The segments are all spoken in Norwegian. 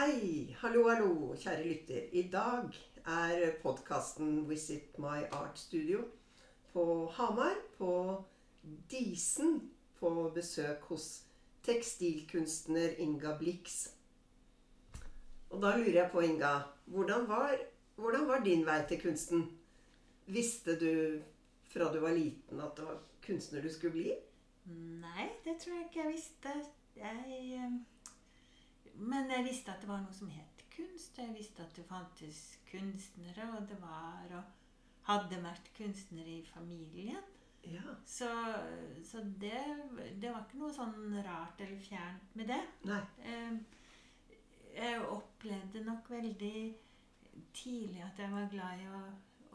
Hei, hallo, hallo, kjære lytter. I dag er podkasten 'Visit my art studio' på Hamar, på Disen, på besøk hos tekstilkunstner Inga Blix. Og da lurer jeg på, Inga, hvordan var, hvordan var din vei til kunsten? Visste du fra du var liten at det var kunstner du skulle bli? Nei, det tror jeg ikke jeg visste. Jeg, eh, men jeg visste at det var noe som het kunst. Jeg visste at det fantes kunstnere, og det var og hadde vært kunstnere i familien. Ja. Så, så det, det var ikke noe sånn rart eller fjernt med det. Nei. Eh, Jeg opplevde nok veldig tidlig at jeg var glad i å,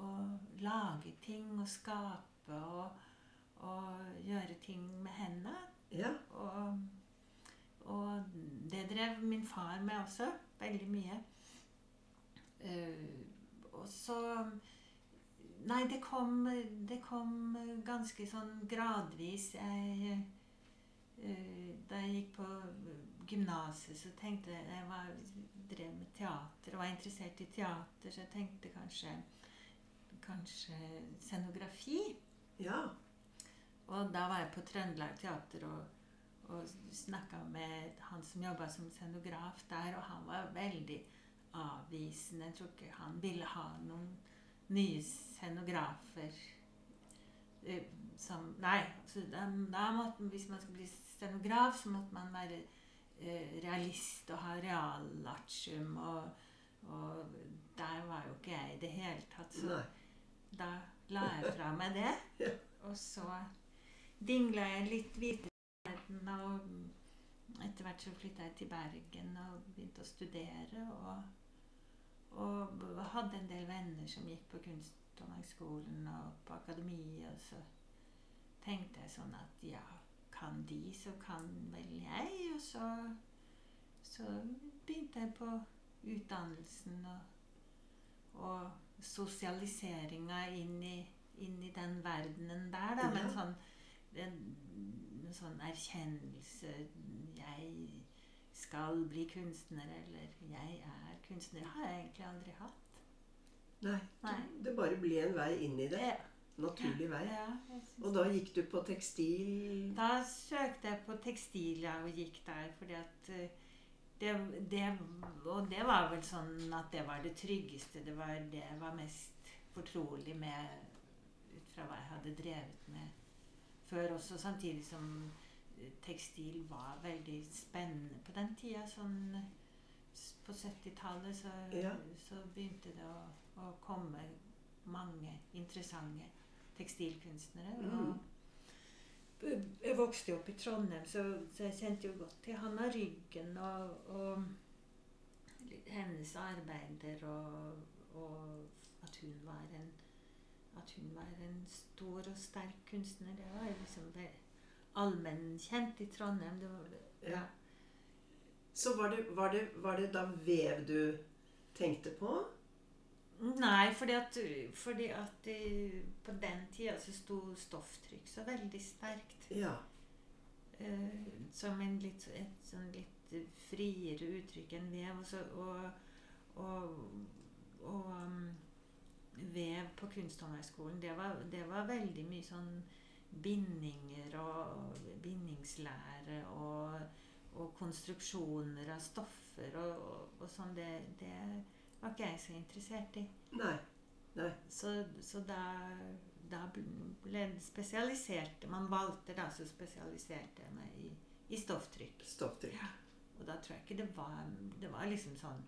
å lage ting og skape og, og gjøre ting med hendene. Ja. Og, og det drev min far med også, veldig mye. Eh, og så Nei, det kom, det kom ganske sånn gradvis. Jeg, eh, da jeg gikk på gymnaset, så tenkte jeg Jeg var, drev med teater og var interessert i teater, så jeg tenkte kanskje Kanskje scenografi. Ja. Og da var jeg på Trøndelag Teater og, og snakka med han som jobba som scenograf der, og han var veldig avvisende. Jeg tror ikke han ville ha noen nye scenografer eh, som Nei. Så da, da måtte, hvis man skulle bli scenograf, så måtte man være eh, realist og ha realartium. Og, og der var jo ikke jeg i det hele tatt. Så Nei. da la jeg fra meg det. Og så dingla jeg litt videre verden. Og etter hvert så flytta jeg til Bergen og begynte å studere. Og, og hadde en del venner som gikk på Kunsthåndverksskolen og på akademiet. Og så tenkte jeg sånn at ja, kan de, så kan vel jeg. Og så, så begynte jeg på utdannelsen og, og sosialiseringa inn i, inn i den verdenen der, da. Men en sånn, sånn erkjennelse Jeg skal bli kunstner, eller jeg er kunstner. Har jeg egentlig aldri hatt. Nei. Nei. Det bare ble en vei inn i det. Ja, Naturlig vei. ja, Og da gikk du på tekstil Da søkte jeg på tekstil ja, og gikk der, fordi at eh, det, det, Og det var vel sånn at det var det tryggeste. Det var det jeg var mest fortrolig med ut fra hva jeg hadde drevet med før også, samtidig som eh, tekstil var veldig spennende på den tida. Sånn på 70-tallet så, Ja. så begynte det å, å komme mange interessante tekstilkunstnere. Mm. Jeg vokste jo opp i Trondheim, så, så jeg kjente jo godt til Hanna Ryggen og, og hennes arbeider, og, og at hun var en at hun var en stor og sterk kunstner. Det var liksom allmennkjent i Trondheim. Det var, Ja. Så var det, var, det, var det da vev du tenkte på? Nei, fordi at, fordi at på den tida så sto stofftrykk så veldig sterkt. Ja. eh, som en litt, et sånn litt friere uttrykk enn vev. Og, så, og, og, og um, vev på Kunsthåndverkskolen. det, var- det var veldig mye sånn bindinger og bindingslære og, og konstruksjoner av stoffer og, og, og sånn. Det, det var ikke jeg så interessert i. Nei. Nei. Så, så da, da ble det Man valgte da, så spesialiserte jeg meg i, i stofftrykk. Stofftrykk. Ja. Og da tror jeg ikke det var Det var liksom sånn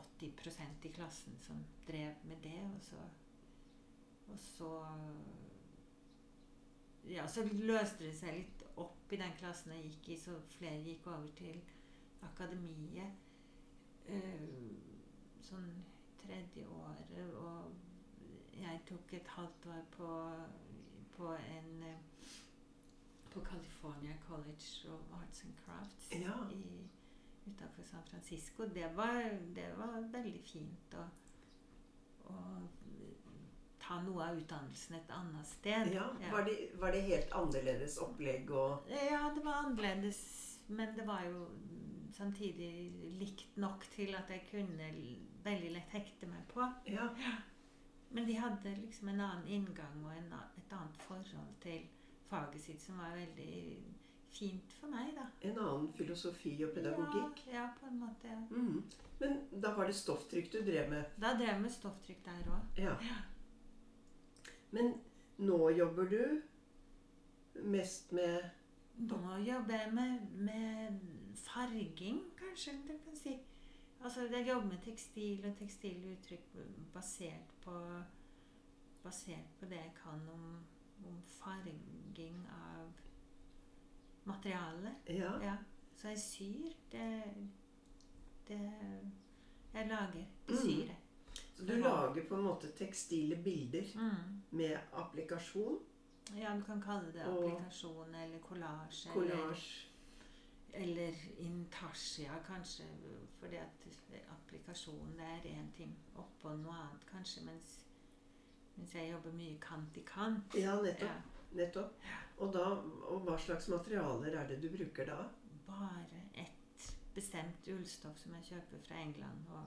80% i klassen som drev med det, og så Og så Ja, så løste det seg litt opp i den klassen jeg gikk i, så flere gikk over til akademiet. Eh, sånn tredje året, og jeg tok et halvt år på, på en eh, på California College of Arts and Crafts Ja. i, utenfor San Francisco. Det var, det var veldig fint å, å ta noe av utdannelsen et annet sted. Ja, var det, var det helt annerledes opplegg og Ja, det var annerledes, men det var jo samtidig likt nok til at jeg kunne veldig lett hekte meg på. Ja. Men de hadde liksom en annen inngang og en, et annet forhold til faget sitt som var veldig fint for meg, da. En annen filosofi og pedagogikk. Ja, ja på en måte. ja. Mm. Men da var det stofftrykk du drev med? Da drev jeg med stofftrykk der òg. Ja. Men nå jobber du mest med Nå jobber jeg med, med farging, kanskje du kan si. Altså, jeg jobber med tekstil og tekstiluttrykk basert på Basert på det jeg kan om, om farging av materiale. Ja. Ja. Så jeg syr. Det, det Jeg lager. Mm. Syr jeg. Så du lager på en måte tekstile bilder Mm. med applikasjon, Ja, du kan kalle det applikasjon eller kollasj. Eller, collage eller intarsia, kanskje. Fordi at applikasjon det er én ting oppå noe annet, kanskje. Mens, mens jeg jobber mye kant i kant. Ja, nettopp. Ja, nettopp. Og, da, og hva slags materialer er det du bruker da? bare ett bestemt ullstoff som jeg kjøper fra England, og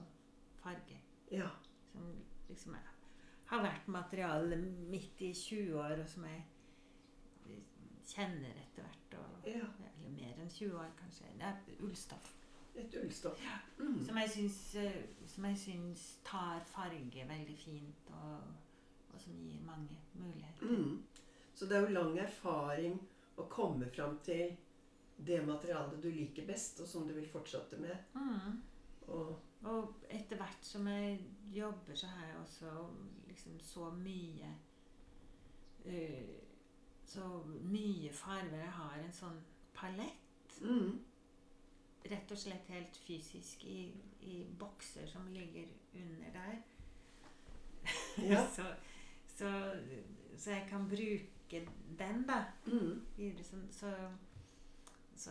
farge. Ja. Som liksom er, har vært materiale midt i 20 år, og som jeg kjenner etter hvert. Og, ja. Eller mer enn 20 år, kanskje. Det er ullstoff. Et ullstoff. Mm. Som jeg syns, eh, som jeg syns tar farge veldig fint, og, og som gir mange muligheter. Mm. Så det er jo lang erfaring å komme fram til det materialet du liker best, og som du vil fortsette med. Mm. Og, Og etter hvert som jeg jobber, så har jeg også liksom så mye uh, Så mye farger. Jeg har en sånn palett. mm. Rett og slett helt fysisk i, i bokser som ligger under der. Ja. så, så, så jeg kan bruke den, da. Mm. videre. Så, så, så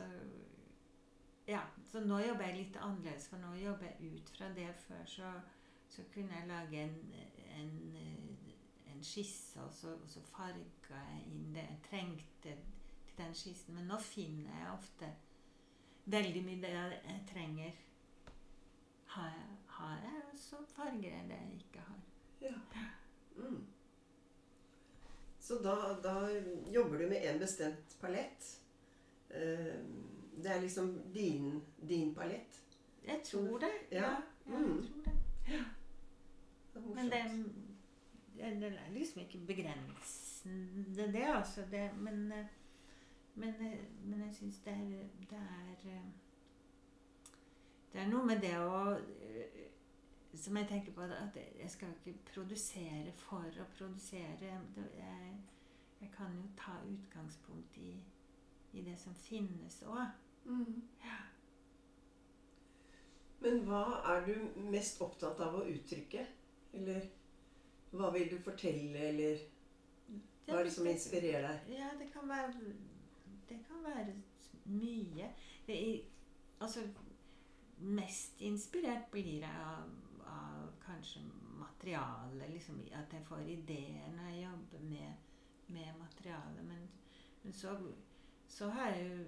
Ja. Så nå jobber jeg litt annerledes, for nå jobber jeg ut fra det. Før så, så kunne jeg lage en, en, en skisse, og så, og så farga jeg inn det jeg trengte til den skissen. Men nå finner jeg ofte veldig mye det jeg trenger. Har jeg, har jeg så farger jeg det jeg ikke har. Ja. Mm. Så da, da jobber du med en bestemt palett. Eh, Det er liksom din, din palett. Jeg tror det. Ja. Ja, jeg Mm. tror det. Det er Men det, det, det er liksom ikke begrensende, det, altså. Det, men, eh, men, eh, men jeg syns det det er, det er noe med det å Som jeg tenker på at jeg skal ikke produsere for å produsere. Jeg, jeg kan jo ta utgangspunkt i, i det som finnes òg. Mm. Men hva er du mest opptatt av å uttrykke? Eller hva vil du fortelle, eller hva er det som inspirerer deg? Ja, det kan være Det kan være mye. Det er, altså Mest inspirert blir jeg av kanskje materialet. Liksom, at jeg får ideer når jeg jobber med, med materialet. Men, men så, så har jeg jo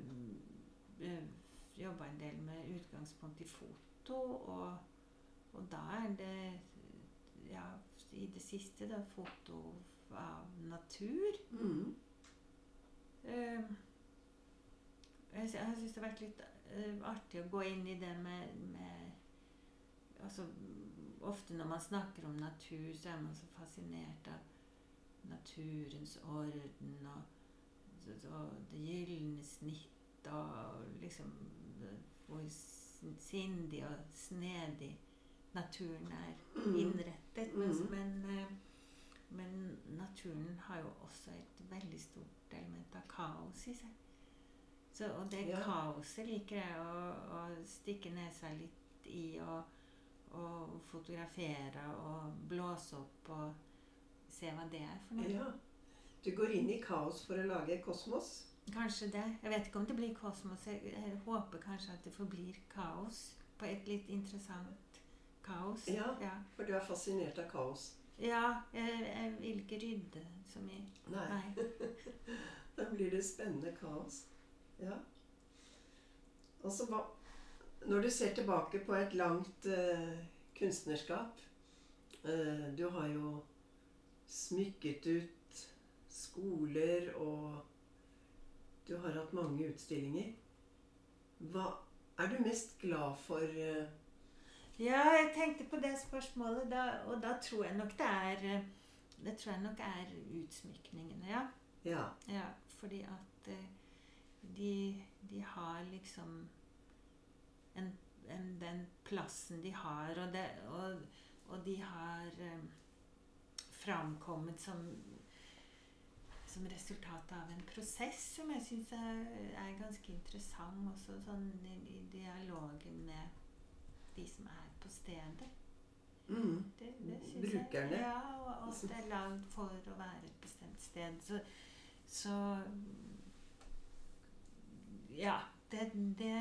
jobba en del med utgangspunkt i foto, og, og da er det ja, i det siste da, foto av natur. Mm. Uh, jeg jeg syns det har vært litt uh, artig å gå inn i det med, med Altså ofte når man snakker om natur, så er man så fascinert av naturens orden og, og det gylne snitt og liksom hvor sindig og snedig naturen er Mm. innrettet. Mens, Mhm. men, eh, men naturen har jo også et veldig stort element av kaos i seg. Så, og det Ja. kaoset liker jeg å, å stikke nesa litt i og, og fotografere og blåse opp og se hva det er for noe. Ja. Du går inn i kaos for å lage kosmos? Kanskje det. Jeg vet ikke om det blir kosmos. Jeg, håper kanskje at det forblir kaos. På et litt interessant kaos. Ja. ja. For du er fascinert av kaos? Ja, jeg, jeg vil ikke rydde så mye. Nei. Nei. Da blir det spennende kaos. Ja. Altså, hva Når du ser tilbake på et langt uh, kunstnerskap uh, Du har jo smykket ut skoler, og du har hatt mange utstillinger. Hva er du mest glad for? Uh? Ja, jeg tenkte på det spørsmålet, da, og da tror jeg nok det er Det tror jeg nok er utsmykningene, ja. ja. ja fordi at de, de har liksom en, en, den plassen de har, og, det, og, og de har um, framkommet som som resultat av en prosess som jeg syns er, er ganske interessant. Også sånn i, i dialogen med de som er på stedet. Mm. Det, det Brukerne. Jeg, ja, og og det er lagd for å være et bestemt sted. Så, så Ja. Det, det,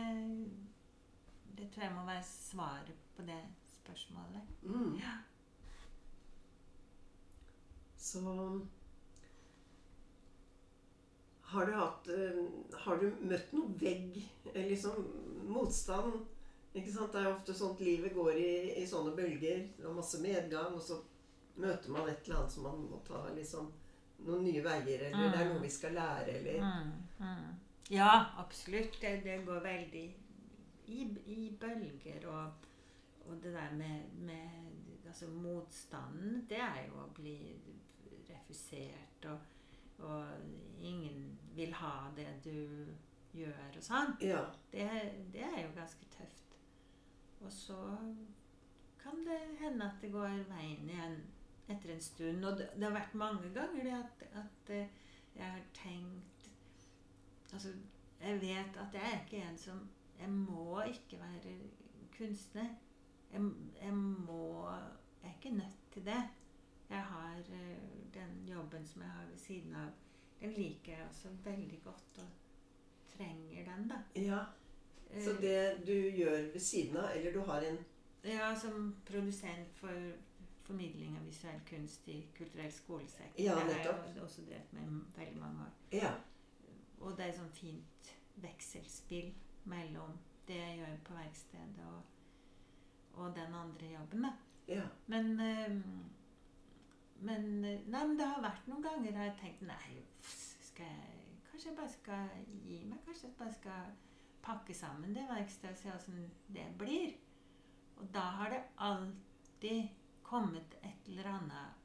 det tror jeg må være svaret på det spørsmålet. Mm. Ja. Så har du hatt eh, Har du møtt noe vegg? eller Liksom motstand? Ikke sant? Det er jo ofte at livet går i, i sånne bølger. Det er masse medgang, og så møter man et eller annet som man må ta liksom noen nye veier, eller det er noe vi skal lære, eller Mm, mm. Ja, absolutt. Det, det går veldig i, i bølger. Og, og det der med, med altså motstanden, det er jo å bli refusert, og, og ingen vil ha det du gjør, og sånn. Ja. Det, det er jo ganske tøft. Og så kan det hende at det går veien igjen etter en stund. Og det, det har vært mange ganger det at, at eh, jeg har tenkt Altså, jeg vet at jeg er ikke en som Jeg må ikke være kunstner. Jeg, jeg må Jeg er ikke nødt til det. Jeg har eh, den jobben som jeg har ved siden av. Den liker jeg også veldig godt, og trenger den, da. ja. Så Eh, det du gjør ved siden av, eller du har en Ja, som produsent for formidling av visuell kunst i Kulturell skolesekk. Ja, det har jeg også drevet med veldig mange år. Ja. Og det er sånn fint vekselspill mellom det jeg gjør på verkstedet og, og den andre jobben. Da. ja. Men, eh, men Nei, men det har vært noen ganger jeg har tenkt Nei, skal jeg Kanskje jeg bare skal gi meg? Kanskje jeg bare skal pakke sammen det verkstedet og se åssen det blir? Og da har det alltid kommet et eller annet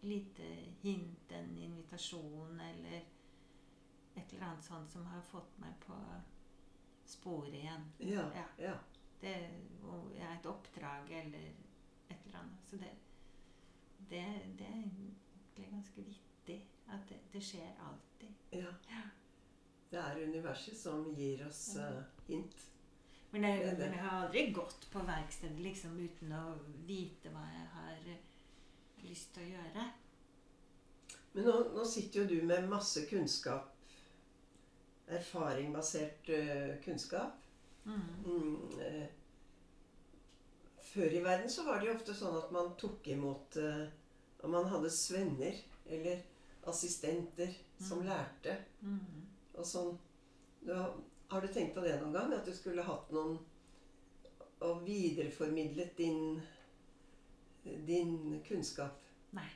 lite hint, en invitasjon eller et eller annet sånt som har fått meg på sporet igjen. Ja. Ja. Det er et oppdrag eller et eller annet. Så det, det, det er egentlig ganske vittig at det, det skjer alltid. ja. Ja. Det er universet som gir oss uh, hint. Men jeg, men jeg har aldri gått på verkstedet liksom uten å vite hva jeg har eh, lyst til å gjøre. Men nå, nå sitter jo du med masse kunnskap. Erfaringbasert eh, kunnskap. Mm. Mm, eh, før i verden så var det jo ofte sånn at man tok imot eh, Og man hadde svenner eller assistenter som Mm. lærte. Mm. Og sånn du har, har du tenkt på det noen gang? At du skulle hatt noen Og videreformidlet din din kunnskap? Nei.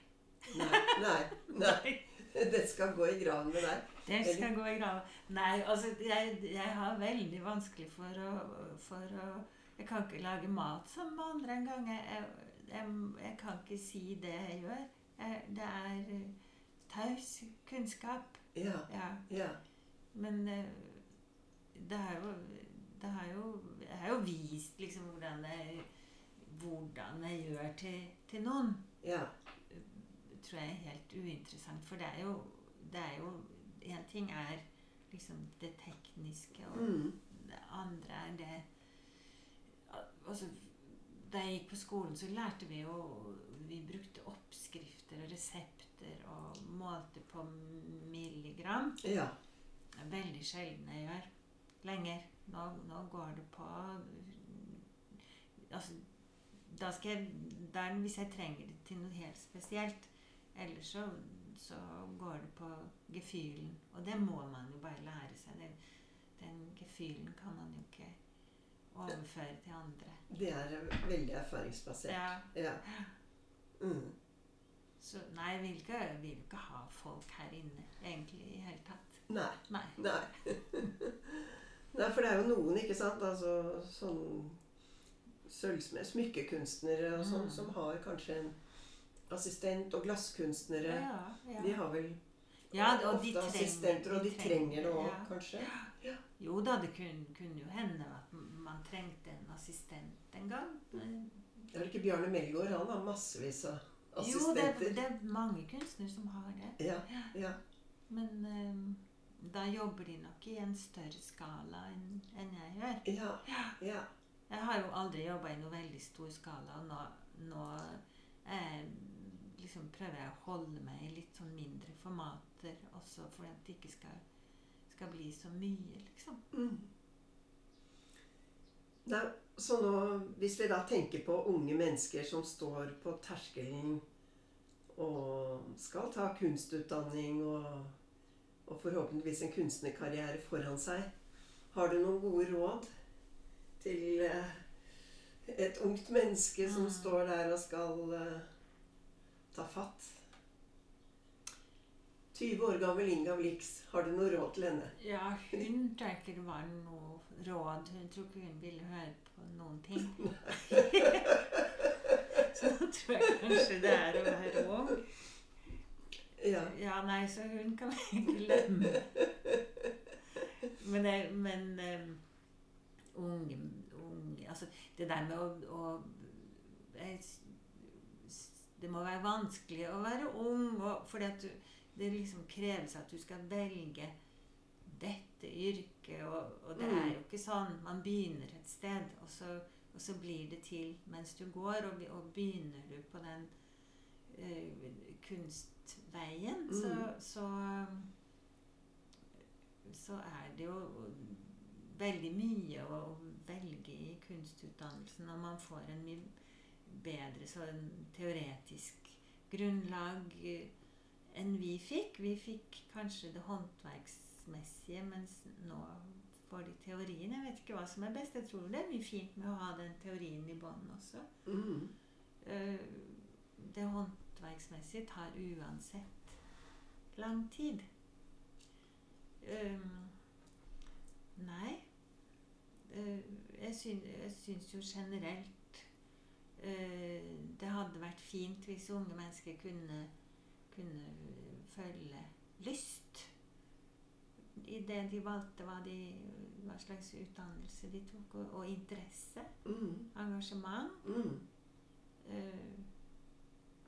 Nei. nei, nei. Det skal gå i graven med deg. Det skal gå i grava. Nei, altså jeg, jeg har veldig vanskelig for å, for å Jeg kan ikke lage mat som andre engang. Jeg, jeg, jeg, jeg kan ikke si det jeg gjør. Det er eh, taus kunnskap. Ja. Ja. Ja. Men eh, det er jo det har jo, Jeg har jo vist liksom hvordan jeg, hvordan jeg gjør til, til noen. Ja. tror jeg er helt uinteressant. For det er jo det er jo En ting er liksom det tekniske, og Mm. det andre er det Altså, da jeg gikk på skolen, så lærte vi jo Vi brukte oppskrifter og resepter og målte på milligram. Ja. Det er veldig sjelden jeg gjør lenger. Nå, nå går det på Altså, da skal jeg da, er Hvis jeg trenger det til noe helt spesielt. Ellers så, så går det på gefühlen. Og det må man jo bare lære seg. Den, den gefühlen kan man jo ikke overføre til andre. Det er veldig erfaringsbasert. Ja. Ja. Mm. Så nei, vi vil ikke, vi vil ikke ha folk her inne egentlig i hele tatt. Nei. Nei. Nei. Nei, for det er jo noen, ikke sant, altså sånn sølvsmed, smykkekunstnere og sånn, Mm. som har kanskje en assistent, og glasskunstnere. Ja, ja. De har vel Ja, og ofte de trenger- assistenter, og de de trenger det òg, ja. kanskje. Jo da, det kunne, kunne jo hende at man trengte en assistent en gang. Det Er ikke Bjarne Melgaard? Han har massevis av assistenter. jo, det, det er mange kunstnere som har det. Ja, ja. Men um, da jobber de nok i en større skala enn en jeg gjør. Ja, ja. Jeg har jo aldri jobba i noe veldig stor skala, og nå, nå eh, liksom prøver jeg å holde meg i litt sånn mindre formater også for at det ikke skal, skal bli så mye, liksom. Mm. Nei, så nå, hvis vi da tenker på unge mennesker som står på terskelen og skal ta kunstutdanning og, og forhåpentligvis en kunstnerkarriere foran seg, har du noen gode råd til eh, et ungt menneske som Mm. står der og skal eh, ta fatt? 20 år gammel Inga Blix, har du noe råd til henne? Ja, hun tror ikke det var noe råd. Hun tror ikke hun ville høre på noen ting. så nå tror jeg kanskje det er å være ung. Ja. Ja, nei, så hun kan vi glemme. Men, det- men um, unge, unge Altså, det der med å, å jeg s- Det må være vanskelig å være ung, du, det liksom kreves at du skal velge dette yrket, og, og det er jo ikke sånn. Man begynner et sted, og så, og så blir det til mens du går, og, og begynner du på den uh, kunstveien, så, Mm. så så er det jo veldig mye å velge i kunstutdannelsen, og man får en mye bedre sånn teoretisk grunnlag eh, enn vi fikk. Vi fikk kanskje det håndverksmessige, mens nå får de teorien. Jeg vet ikke hva som er best. Jeg tror det er mye fint med å ha den teorien i bånn også. Mm. Eh, Det håndverksmessige tar uansett lang tid. Um, nei. Uh, jeg, syns, jeg syns jo generelt det hadde vært fint hvis unge mennesker kunne, kunne følge lyst i det de valgte, hva, de, hva slags utdannelse de tok, og, og interesse. Mm. Engasjement. Mm. Uh,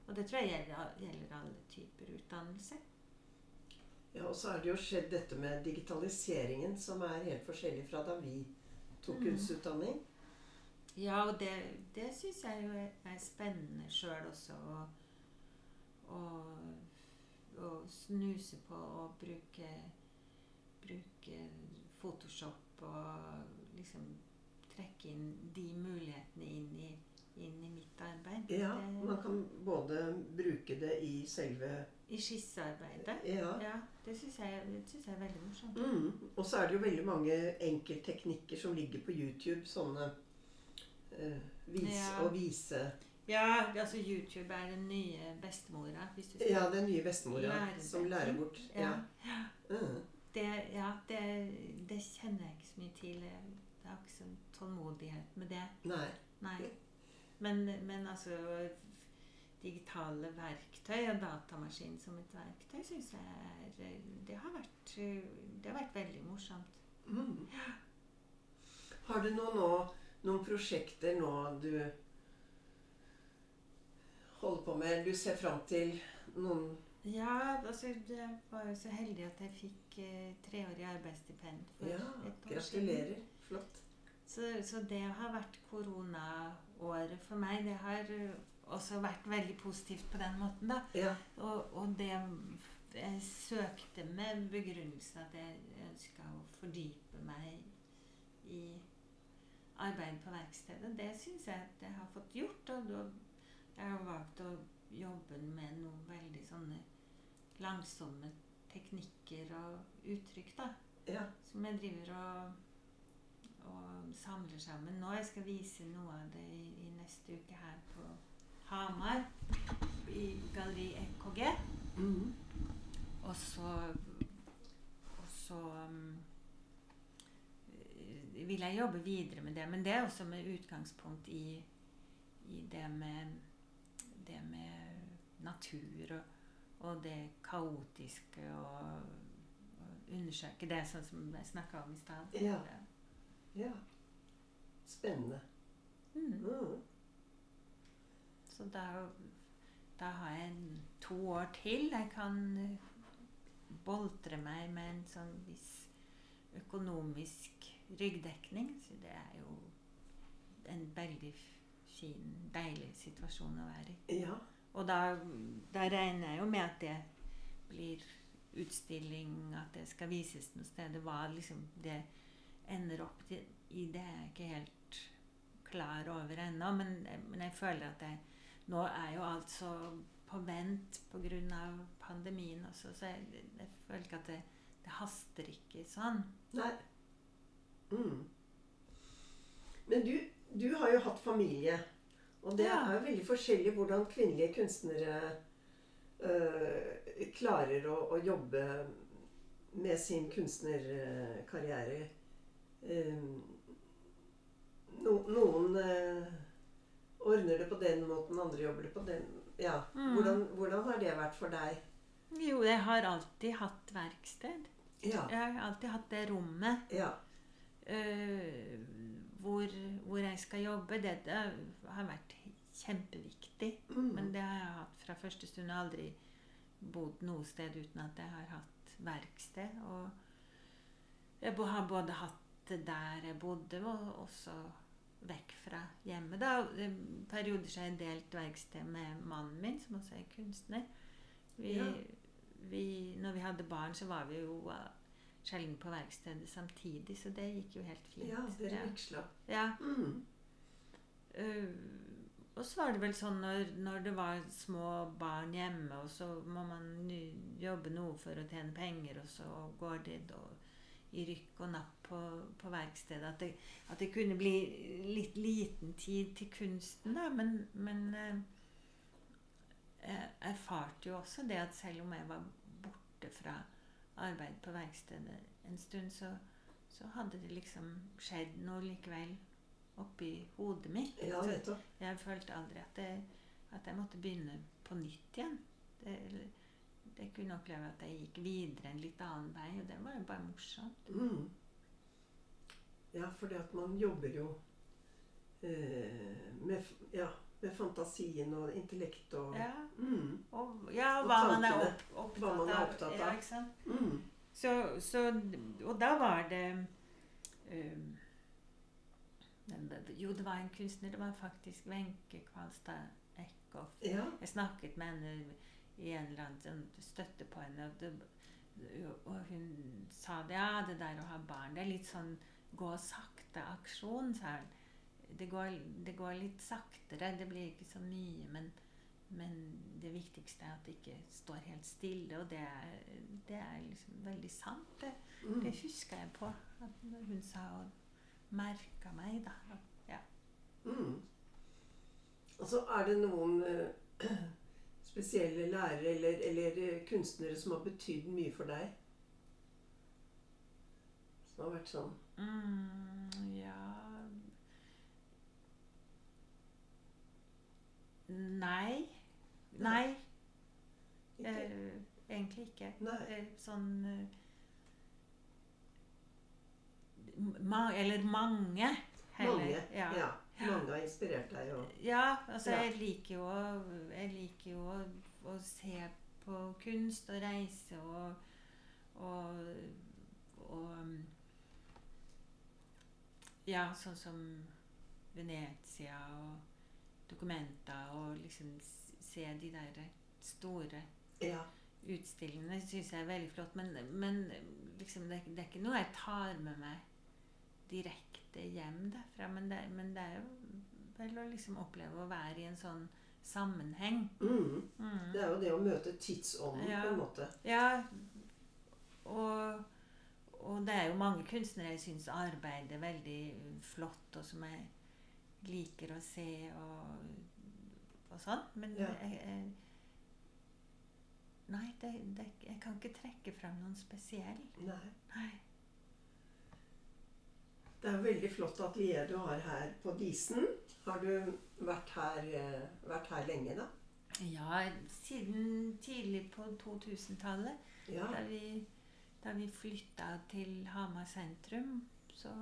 og det tror jeg gjelder, gjelder alle typer utdannelse. Ja, og så er det jo skjedd dette med digitaliseringen, som er helt forskjellig fra da vi tok Mm. kunstutdanning. Ja, og det, det syns jeg jo er, spennende sjøl også. Å, å, snuse på å bruke, bruke Photoshop og liksom trekke inn de mulighetene inn i, inn i mitt arbeid. Ja, Det- man kan både bruke det i selve I skissearbeidet. Ja. Ja, det syns jeg, jeg er veldig morsomt. Mm. Og så er det jo veldig mange enkeltteknikker som ligger på YouTube. Sånne eh, vise Ja. å vise Ja, altså YouTube er den nye bestemora. Ja, den nye bestemora Lære som lærer bort. Ja. Ja. Mm. Det, ja, det, det kjenner jeg ikke så mye til. Jeg er har ikke sånn tålmodighet med det. Nei. Nei. Men, men altså Digitale verktøy og datamaskin som et verktøy syns jeg er det har, vært, det har vært veldig morsomt. Mm. Har du noe nå, noen prosjekter nå du holder på med? Du ser fram til noen Ja, altså jeg var jo så heldig at jeg fikk eh, treårig arbeidsstipend for Ja, et år siden. gratulerer. Flott. Så, så det har vært koronaåret for meg. Det har eh, også vært veldig positivt på den måten, da. Ja. Og, og det jeg søkte med begrunnelsen at jeg ønska å fordype meg i arbeid på verkstedet, det syns jeg at jeg har fått gjort. Og jeg har valgt å jobbe med noen veldig sånne langsomme teknikker og uttrykk, da. ja. Som jeg driver og, og samler sammen. Nå jeg skal vise noe av det i, i neste uke her på Hamar. I Galleri EKG. Mm. Og så Og så um, vil jeg jobbe videre med det. Men det er også med utgangspunkt i, i det med det med natur og, og det kaotiske og, og undersøke det, sånn som jeg snakka om i stad. Ja. Ja. Spennende. Mm. Mm. Så da, da har jeg to år til. Jeg kan eh, boltre meg med en sånn viss økonomisk ryggdekning. Så det er jo en veldig fin, deilig situasjon å være i. Ja. Og da, da regner jeg jo med at det blir utstilling, at det skal vises noe sted. Hva liksom det ender opp til, i, det er jeg ikke helt klar over ennå. Men, men jeg føler at jeg, nå er jo alt så på vent pga. pandemien også, så jeg, jeg føler ikke at det, det haster ikke sånn. Nei. Mm. Men du, du har jo hatt familie. Og det Ja. er jo veldig forskjellig hvordan kvinnelige kunstnere øh, klarer å, å jobbe med sin kunstnerkarriere. Um, no, noen øh, ordner det på den måten, andre jobber det på den. Ja. Mm. Hvordan, hvordan har det vært for deg? Jo, jeg har alltid hatt verksted. Ja. Jeg har alltid hatt det rommet. ja. Eh, hvor, hvor jeg skal jobbe, det, det har vært kjempeviktig. Mm. Men det har jeg hatt fra første stund. Jeg har aldri bodd noe sted uten at jeg har hatt verksted. Og jeg har både hatt det der jeg bodde, og også vekk fra hjemmet. Da. Perioder så har jeg delt verksted med mannen min, som også er kunstner. Vi, Ja. vi, når vi hadde barn, så var vi jo sjelden på verkstedet samtidig, så det gikk jo helt fint. ja, dere veksla. Ja. Mm. Uh, og så var det vel sånn når, når det var små barn hjemme, og så må man jobbe noe for å tjene penger, og så går det da i rykk og napp på, på verkstedet at det, at det kunne bli litt liten tid til kunsten, da. Men, men øh, jeg erfarte jo også det at selv om jeg var borte fra arbeid på verkstedet en stund, så, så hadde det liksom skjedd noe likevel oppi hodet mitt. Ja, Så jeg følte aldri at jeg, at jeg måtte begynne på nytt igjen. Det, jeg kunne oppleve at jeg gikk videre en litt annen vei, og det var jo bare morsomt. Mm. Ja, fordi at man jobber jo eh, med, ja, med fantasien og intellekt og Ja, mm, og, ja, Og hva man er opp, opptatt, Hva man er av. Ja, ikke sant? mm. Så, så, og da var det um, Jo, det var en kunstner. Det var faktisk Wenche Kvalstad Eckhoff. Ja. Jeg snakket med henne i en eller annen sånn støtte på henne, og, det, og hun sa det, ja, det der å ha barn, det er litt sånn gå sakte-aksjon, sa hun. Det går, det går litt saktere, det blir ikke så mye, men, men det viktigste er at det ikke står helt stille, og det er, det er liksom veldig sant. Det, Mm. det husker jeg på, at når hun sa og merka meg, da. At, ja. Mm. Og så er det noen uh, spesielle lærere eller, eller eh, kunstnere som har betydd mye for deg? Som har vært sånn Mm, Nei. Nei, ikke? eh, egentlig ikke. Nei. Eh, sånn eh, ma Eller mange, heller. Mange. Ja. Ja. Mange har inspirert deg. Og, Ja, altså Ja. jeg liker jo jeg liker jo å, å se på kunst og reise og og, og um, Ja, sånn som Venezia og Documenta og liksom se de der store ja. utstillingene syns jeg er veldig flott. Men, men liksom, det, det er ikke noe jeg tar med meg direkte hjem derfra. Men det, men det er jo vel å liksom oppleve å være i en sånn sammenheng. Mm. Mm. Det er jo det å møte tidsånden Ja. på en måte. Ja, og, og det er jo mange kunstnere jeg syns arbeider veldig flott, og som jeg liker å se og, og sånn. Men Ja. jeg, jeg Nei, det, det, jeg kan ikke trekke fram noen spesiell. Nei. Nei. Det er veldig flott atelier du har her på Disen. Har du vært her, eh, vært her lenge, da? Ja, siden tidlig på 2000-tallet, Ja. da vi, da vi flytta til Hamar sentrum, så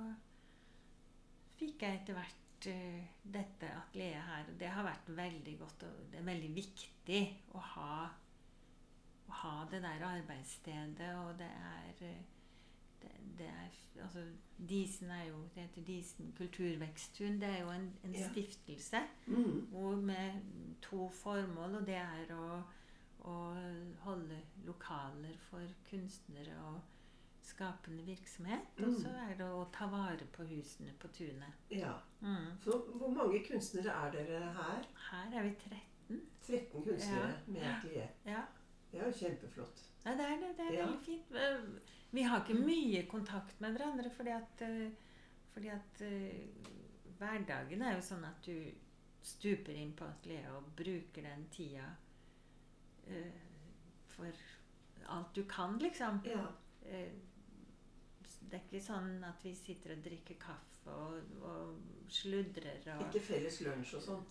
fikk jeg etter hvert eh, dette atelieret her. Det har vært veldig godt, og det er veldig viktig å ha, å ha det der arbeidsstedet, og det er eh, det, det er, altså, Disen er jo, det heter Disen kulturveksttun. Det er jo en, en Ja. stiftelse Mm. hvor med to formål, og det er å, å holde lokaler for kunstnere og skapende virksomhet. Og Mm. så er det å ta vare på husene på tunet. ja. Mm. Så hvor mange kunstnere er dere her? Her er vi 13. 13 kunstnere Ja. med atelier. Ja. Det er jo kjempeflott. Ja, det er det. Det er Ja. veldig fint. Vi har ikke mye kontakt med hverandre, fordi at, eh, fordi at eh, hverdagen er jo sånn at du stuper inn på atelieret og bruker den tida eh, for alt du kan, liksom. Ja. Det er ikke sånn at vi sitter og drikker kaffe og, og sludrer og Ikke felles lunsj og sånn.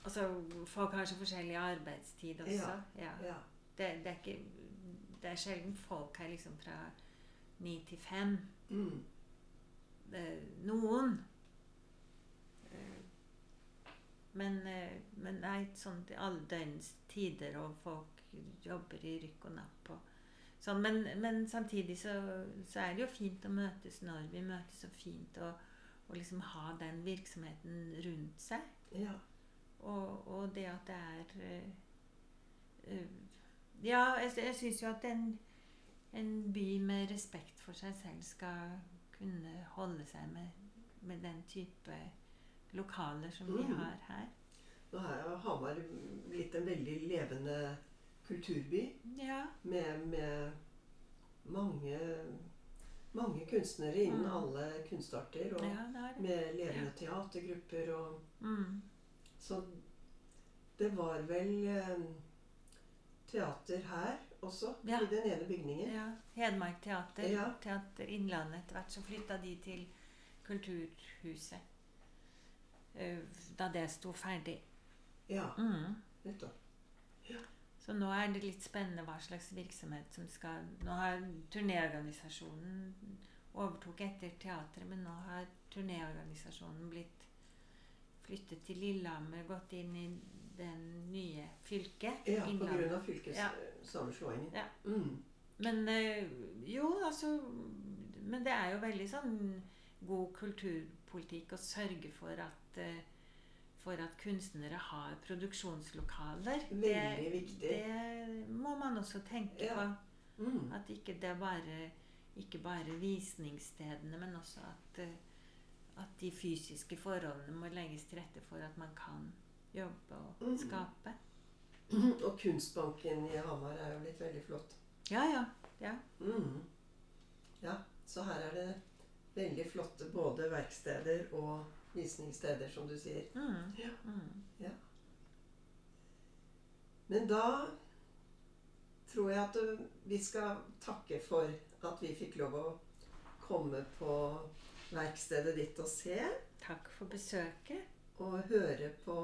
Altså, folk har så forskjellig arbeidstid også. Ja. Ja. Det, det, er ikke, det er sjelden folk her liksom fra ni til fem. Mm. Det, Noen. Men, det men nei, sånn til alle døgnets tider, og folk jobber i rykk og napp. Og, sånn, men, men samtidig så, så er det jo fint å møtes når vi møtes, og fint å, å liksom ha den virksomheten rundt seg. ja. Og, og det at det er eh, Ja, jeg, jeg syns jo at en, en by med respekt for seg selv skal kunne holde seg med, med den type lokaler som vi Mhm. har her. Nå er jo Hamar blitt en veldig levende kulturby Ja. med, med mange, mange kunstnere innen Mm. alle kunstarter. Og ja, det det. med levende teatergrupper og Mm. Så det var vel eh, teater her også, Ja. i den ene bygningen. ja. Hedmark Teater, Ja. Teater Innlandet. Etter hvert så flytta de til Kulturhuset. eh, Da det sto ferdig. Ja, Mm. nettopp. Så nå er det litt spennende hva slags virksomhet som skal Nå har turnéorganisasjonen overtok etter teatret, men nå har turnéorganisasjonen blitt flyttet til Lillehammer, gått inn i den nye fylket. Ja, på grunn av fylkessammenslåingen. Ja. Mm. Men eh, jo, altså Men det er jo veldig sånn god kulturpolitikk å sørge for at eh, for at kunstnere har produksjonslokaler. Veldig viktig. Det må man også tenke Ja. på. Mm. At ikke det er bare ikke bare visningsstedene, men også at, eh, at de fysiske forholdene må legges til rette for at man kan jobbe og Mhm. skape. Og Kunstbanken i Hamar er jo blitt veldig flott. Ja, ja. ja. Mm. Ja, så her er det veldig flotte både verksteder og visningssteder, som du sier. Mm. Ja. Mm. Men da tror jeg at uh, vi skal takke for at vi fikk lov å komme på verkstedet ditt og se. Takk for besøket. Og høre på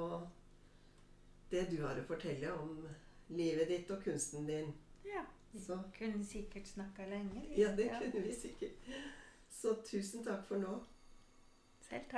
det du har å fortelle om livet ditt og kunsten din. Ja. Vi Så kunne sikkert snakka lenge. ja, det kunne vi sikkert. Så tusen takk for nå. Selv takk.